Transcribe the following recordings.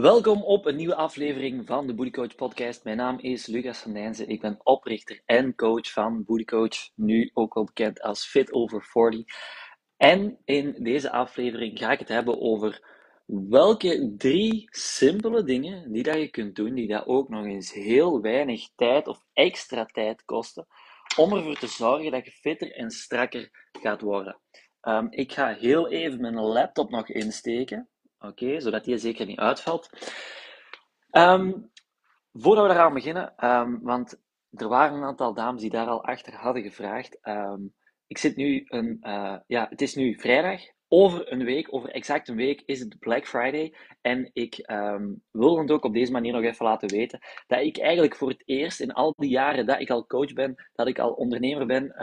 Welkom op een nieuwe aflevering van de Booty Coach podcast. Mijn naam is Lucas van Dijnzen. Ik ben oprichter en coach van Booty Coach, nu ook wel bekend als Fit Over 40. En in deze aflevering ga ik het hebben over welke drie simpele dingen die dat je kunt doen, die dat ook nog eens heel weinig tijd of extra tijd kosten, om ervoor te zorgen dat je fitter en strakker gaat worden. Um, ik ga heel even mijn laptop nog insteken. Oké, zodat die zeker niet uitvalt. Um, voordat we eraan beginnen, um, want er waren een aantal dames die daar al achter hadden gevraagd. Um, ik zit nu een, uh, ja, het is nu vrijdag. Over een week, over exact een week, is het Black Friday. En ik wil het ook op deze manier nog even laten weten dat ik eigenlijk voor het eerst in al die jaren dat ik al coach ben, dat ik al ondernemer ben,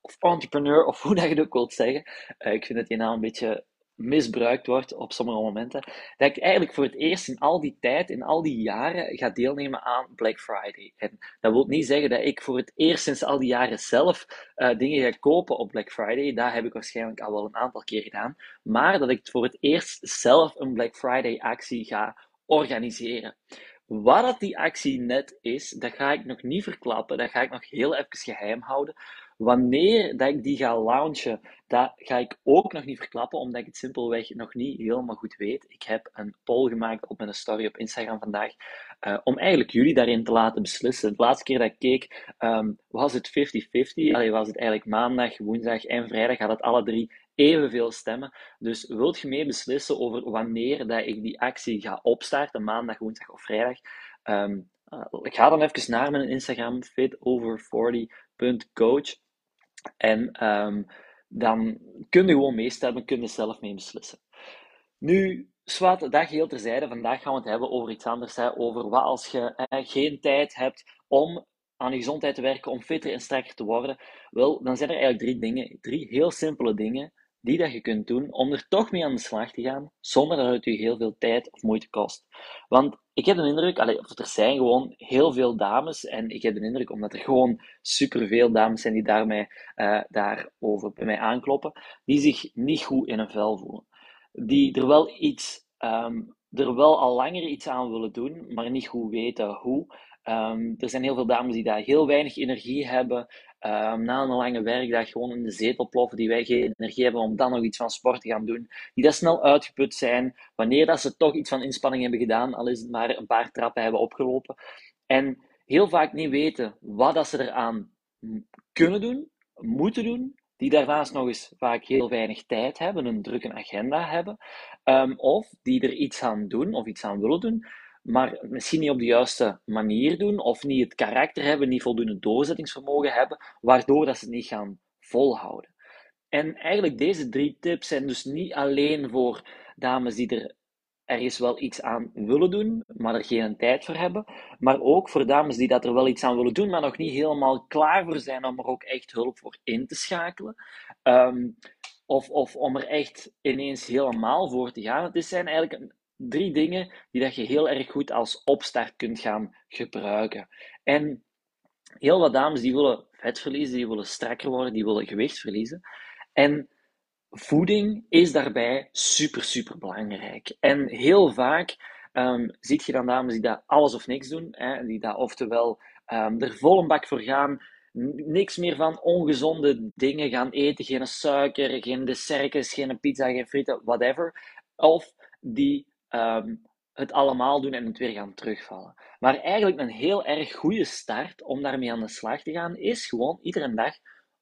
of entrepreneur, of hoe dat je het ook wilt zeggen. Uh, ik vind het je naam een beetje misbruikt wordt op sommige momenten, dat ik eigenlijk voor het eerst in al die tijd, in al die jaren, ga deelnemen aan Black Friday. En dat wil niet zeggen dat ik voor het eerst sinds al die jaren zelf uh, dingen ga kopen op Black Friday. Dat heb ik waarschijnlijk al wel een aantal keer gedaan. Maar dat ik voor het eerst zelf een Black Friday actie ga organiseren. Wat dat die actie net is, dat ga ik nog niet verklappen. Dat ga ik nog heel even geheim houden. Wanneer dat ik die ga launchen, dat ga ik ook nog niet verklappen, omdat ik het simpelweg nog niet helemaal goed weet. Ik heb een poll gemaakt op mijn story op Instagram vandaag, uh, om eigenlijk jullie daarin te laten beslissen. De laatste keer dat ik keek, um, was het 50-50. Allee, was het eigenlijk maandag, woensdag en vrijdag, had het alle drie evenveel stemmen. Dus wilt je mee beslissen over wanneer dat ik die actie ga opstarten, maandag, woensdag of vrijdag? Um, uh, ik ga dan even naar mijn Instagram, fitover40.coach. En um, dan kun je gewoon meestemmen, kun je zelf mee beslissen. Nu, zwart, dat geheel terzijde. Vandaag gaan we het hebben over iets anders. Hè, over wat als je geen tijd hebt om aan je gezondheid te werken, om fitter en sterker te worden. Wel, dan zijn er eigenlijk drie dingen, drie heel simpele dingen die dat je kunt doen om er toch mee aan de slag te gaan, zonder dat het je heel veel tijd of moeite kost. Want ik heb de indruk, allee, er zijn gewoon heel veel dames, en ik heb de indruk, omdat er gewoon superveel dames zijn die daarmee, uh, daarover bij mij aankloppen, die zich niet goed in een vel voelen. Die er wel iets, um, er wel al langer iets aan willen doen, maar niet goed weten hoe. Um, er zijn heel veel dames die daar heel weinig energie hebben, um, na een lange werkdag gewoon in de zetel ploffen, die wij geen energie hebben om dan nog iets van sport te gaan doen, die dat snel uitgeput zijn, wanneer dat ze toch iets van inspanning hebben gedaan, al is het maar een paar trappen hebben opgelopen, en heel vaak niet weten wat dat ze eraan kunnen doen, moeten doen, die daarnaast nog eens vaak heel weinig tijd hebben, een drukke agenda hebben, um, of die er iets aan doen of iets aan willen doen, maar misschien niet op de juiste manier doen, of niet het karakter hebben, niet voldoende doorzettingsvermogen hebben, waardoor dat ze niet gaan volhouden. En eigenlijk deze drie tips zijn dus niet alleen voor dames die er ergens wel iets aan willen doen, maar er geen tijd voor hebben, maar ook voor dames die dat er wel iets aan willen doen, maar nog niet helemaal klaar voor zijn om er ook echt hulp voor in te schakelen. Um, of, of om er echt ineens helemaal voor te gaan. Het zijn eigenlijk drie dingen die dat je heel erg goed als opstart kunt gaan gebruiken. En heel wat dames die willen vet verliezen, die willen strakker worden, die willen gewicht verliezen. En voeding is daarbij super, super belangrijk. En heel vaak um, zie je dan dames die dat alles of niks doen, hè, die dat oftewel um, er vol een bak voor gaan, niks meer van ongezonde dingen gaan eten, geen suiker, geen dessertjes, geen pizza, geen frieten, whatever. Of die um, het allemaal doen en het weer gaan terugvallen. Maar eigenlijk een heel erg goede start om daarmee aan de slag te gaan, is gewoon iedere dag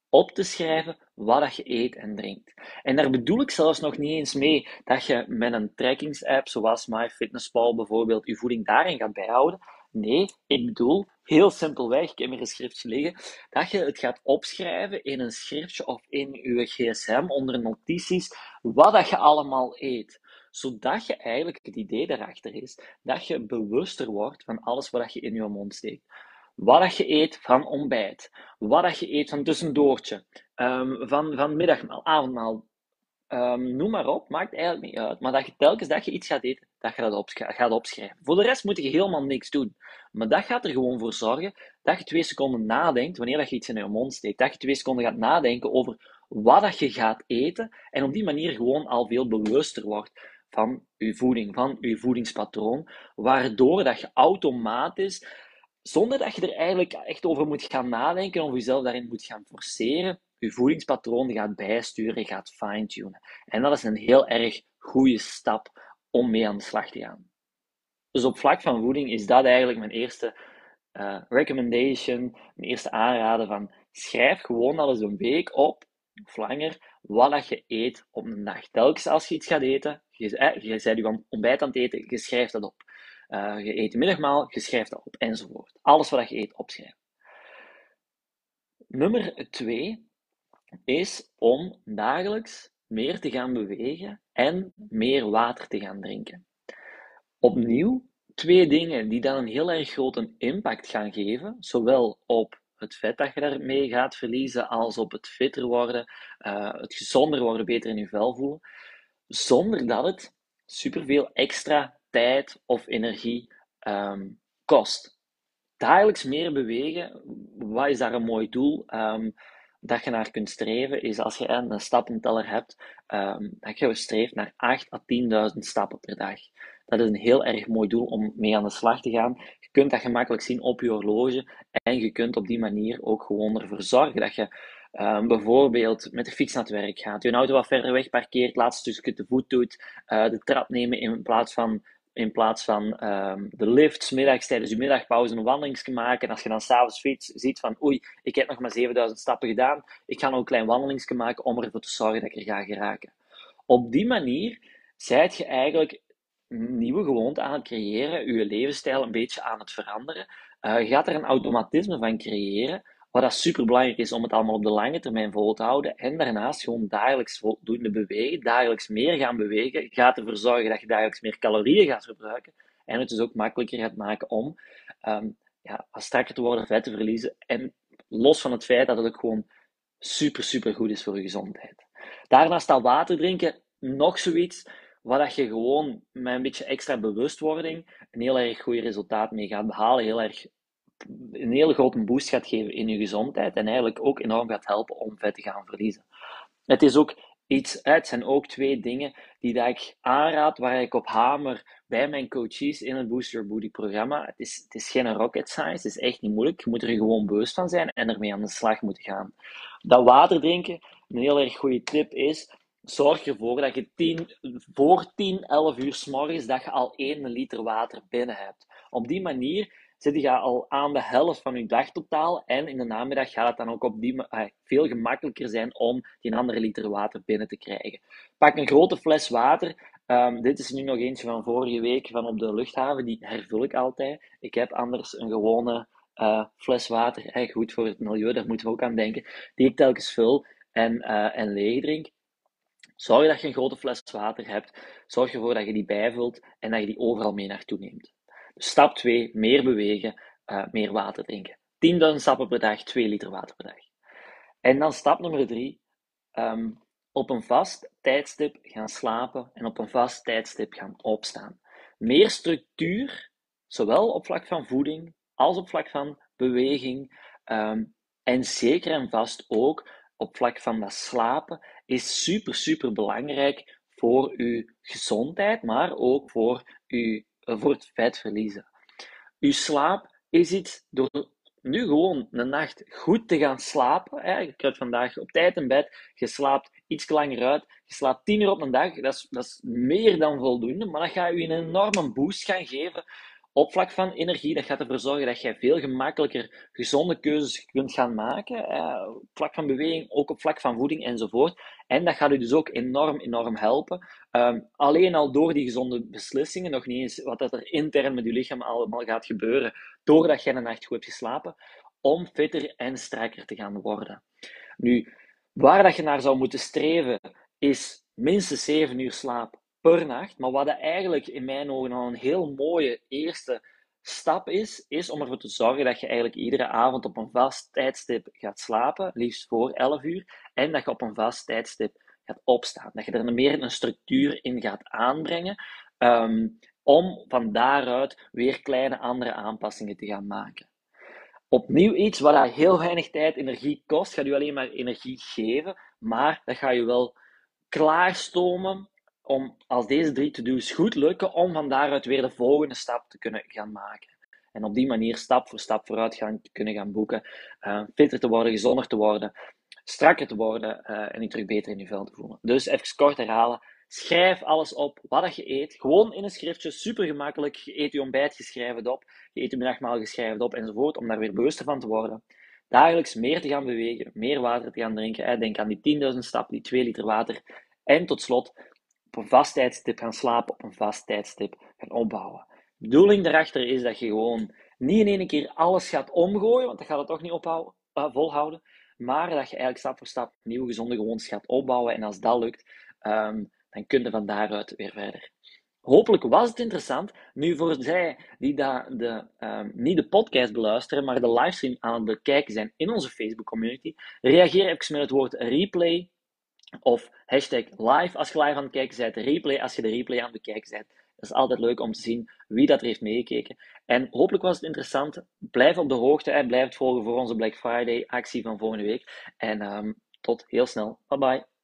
op te schrijven wat dat je eet en drinkt. En daar bedoel ik zelfs nog niet eens mee dat je met een trackingsapp zoals MyFitnessPal bijvoorbeeld je voeding daarin gaat bijhouden. Nee, ik bedoel heel simpelweg, ik heb hier een schriftje liggen, dat je het gaat opschrijven in een schriftje of in je gsm onder notities wat dat je allemaal eet zodat je eigenlijk het idee daarachter is dat je bewuster wordt van alles wat je in je mond steekt. Wat dat je eet van ontbijt, wat dat je eet van tussendoortje, um, van, van middagmaal, avondmaal, um, noem maar op, maakt eigenlijk niet uit. Maar dat je telkens dat je iets gaat eten, dat je dat op, gaat opschrijven. Voor de rest moet je helemaal niks doen. Maar dat gaat er gewoon voor zorgen dat je twee seconden nadenkt wanneer dat je iets in je mond steekt. Dat je twee seconden gaat nadenken over wat dat je gaat eten en op die manier gewoon al veel bewuster wordt van je voeding, van je voedingspatroon, waardoor dat je automatisch, zonder dat je er eigenlijk echt over moet gaan nadenken of jezelf daarin moet gaan forceren, je voedingspatroon gaat bijsturen, gaat fine-tunen. En dat is een heel erg goede stap om mee aan de slag te gaan. Dus op vlak van voeding is dat eigenlijk mijn eerste uh, recommendation, mijn eerste aanraden van schrijf gewoon al eens een week op, of langer, wat dat je eet op een dag. Telkens als je iets gaat eten, je, eh, je bent je ontbijt aan het eten, je schrijft dat op. Uh, je eet je middagmaal, je schrijft dat op, enzovoort. Alles wat je eet, opschrijven. Nummer twee is om dagelijks meer te gaan bewegen en meer water te gaan drinken. Opnieuw, twee dingen die dan een heel erg grote impact gaan geven, zowel op het vet dat je daarmee gaat verliezen, als op het fitter worden, uh, het gezonder worden, beter in je vel voelen, zonder dat het superveel extra tijd of energie um, kost. Dagelijks meer bewegen, wat is daar een mooi doel? Um, dat je naar kunt streven, is als je een stappenteller hebt, um, dat je streeft naar 8 à 10.000 stappen per dag. Dat is een heel erg mooi doel om mee aan de slag te gaan. Je kunt dat gemakkelijk zien op je horloge en je kunt op die manier ook gewoon ervoor zorgen dat je um, bijvoorbeeld met de fiets naar het werk gaat, je auto wat verder weg parkeert, laatst stukje te voet doet, uh, de trap nemen in plaats van in plaats van um, de lift, middags tijdens je middagpauze een wandeling maken. En als je dan s'avonds fiets, ziet van oei, ik heb nog maar 7000 stappen gedaan, ik ga nog een klein wandeling maken om ervoor te zorgen dat ik er ga geraken. Op die manier zijt je eigenlijk nieuwe gewoonte aan het creëren, je levensstijl een beetje aan het veranderen. Uh, je gaat er een automatisme van creëren, wat dat super belangrijk is om het allemaal op de lange termijn vol te houden. En daarnaast gewoon dagelijks voldoende bewegen, dagelijks meer gaan bewegen, gaat ervoor zorgen dat je dagelijks meer calorieën gaat verbruiken. En het dus ook makkelijker gaat maken om um, ja, strakker te worden, vet te verliezen. En los van het feit dat het ook gewoon super, super goed is voor je gezondheid. Daarnaast staat water drinken nog zoiets waar dat je gewoon met een beetje extra bewustwording een heel erg goed resultaat mee gaat behalen. Heel erg een hele grote boost gaat geven in je gezondheid en eigenlijk ook enorm gaat helpen om vet te gaan verliezen. Het is ook iets, het zijn ook twee dingen die dat ik aanraad, waar ik op hamer bij mijn coaches in het Boost Your Booty programma. Het is, het is geen rocket science, het is echt niet moeilijk. Je moet er gewoon bewust van zijn en ermee aan de slag moeten gaan. Dat water drinken, een heel erg goede tip is, zorg ervoor dat je 10, voor 10, 11 uur s morgens dat je al 1 liter water binnen hebt. Op die manier zit je al aan de helft van je dagtotaal en in de namiddag gaat het dan ook op die uh, veel gemakkelijker zijn om die andere liter water binnen te krijgen. Pak een grote fles water. Um, dit is nu nog eentje van vorige week van op de luchthaven. Die hervul ik altijd. Ik heb anders een gewone uh, fles water. Eh, goed voor het milieu, daar moeten we ook aan denken. Die ik telkens vul en, uh, en leeg drink. Zorg dat je een grote fles water hebt. Zorg ervoor dat je die bijvult en dat je die overal mee naartoe neemt. Stap 2, meer bewegen, uh, meer water drinken. 10.000 stappen per dag, 2 liter water per dag. En dan stap nummer 3, um, ehm, op een vast tijdstip gaan slapen en op een vast tijdstip gaan opstaan. Meer structuur, zowel op vlak van voeding als op vlak van beweging. Um, en zeker en vast ook op vlak van dat slapen is super, super belangrijk voor uw gezondheid, maar ook voor uw voor het vet verliezen. Uw slaap is iets door nu gewoon een nacht goed te gaan slapen. Hè. Je krijgt vandaag op tijd in bed, je slaapt iets langer uit, je slaapt 10 uur op een dag. Dat is, dat is meer dan voldoende, maar dat gaat je een enorme boost gaan geven op vlak van energie, dat gaat ervoor zorgen dat jij veel gemakkelijker gezonde keuzes kunt gaan maken. Op vlak van beweging, ook op vlak van voeding enzovoort. En dat gaat u dus ook enorm, enorm helpen. Um, alleen al door die gezonde beslissingen, nog niet eens wat dat er intern met je lichaam allemaal gaat gebeuren, doordat jij een nacht goed hebt geslapen, om fitter en strakker te gaan worden. Nu, waar dat je naar zou moeten streven, is minstens 7 uur slaap per nacht. Maar wat eigenlijk in mijn ogen al een heel mooie eerste stap is, is om ervoor te zorgen dat je eigenlijk iedere avond op een vast tijdstip gaat slapen, liefst voor 11 uur, en dat je op een vast tijdstip gaat opstaan. Dat je er meer een structuur in gaat aanbrengen, um, om van daaruit weer kleine andere aanpassingen te gaan maken. Opnieuw iets wat heel weinig tijd, energie kost, gaat u alleen maar energie geven, maar dat gaat je wel klaarstomen om als deze drie to-do's goed lukken, om van daaruit weer de volgende stap te kunnen gaan maken. En op die manier stap voor stap vooruitgang te kunnen gaan boeken, uh, fitter te worden, gezonder te worden, strakker te worden uh, en je terug beter in je vel te voelen. Dus even kort herhalen. Schrijf alles op wat je eet. Gewoon in een schriftje, super gemakkelijk. Je eet je ontbijt, je schrijft het op. Je eet je middagmaal, je schrijft het op enzovoort. Om daar weer bewuster van te worden. Dagelijks meer te gaan bewegen, meer water te gaan drinken. Denk aan die 10.000 stappen, die 2 liter water. En tot slot, op een vast tijdstip gaan slapen, op een vast tijdstip gaan opbouwen. De bedoeling daarachter is dat je gewoon niet in één keer alles gaat omgooien, want dat gaat het toch niet ophouden, uh, volhouden. Maar dat je eigenlijk stap voor stap nieuwe gezonde gewoontes gaat opbouwen. En als dat lukt, um, dan kun je van daaruit weer verder. Hopelijk was het interessant. Nu, voor zij die da, de, um, niet de podcast beluisteren, maar de livestream aan het bekijken zijn in onze Facebook community, reageer even met het woord replay of hashtag live als je live aan het kijken bent, replay als je de replay aan het bekijken bent. Dat is altijd leuk om te zien wie dat er heeft meegekeken. En hopelijk was het interessant. Blijf op de hoogte en blijf het volgen voor onze Black Friday actie van volgende week. En um, tot heel snel. Bye bye.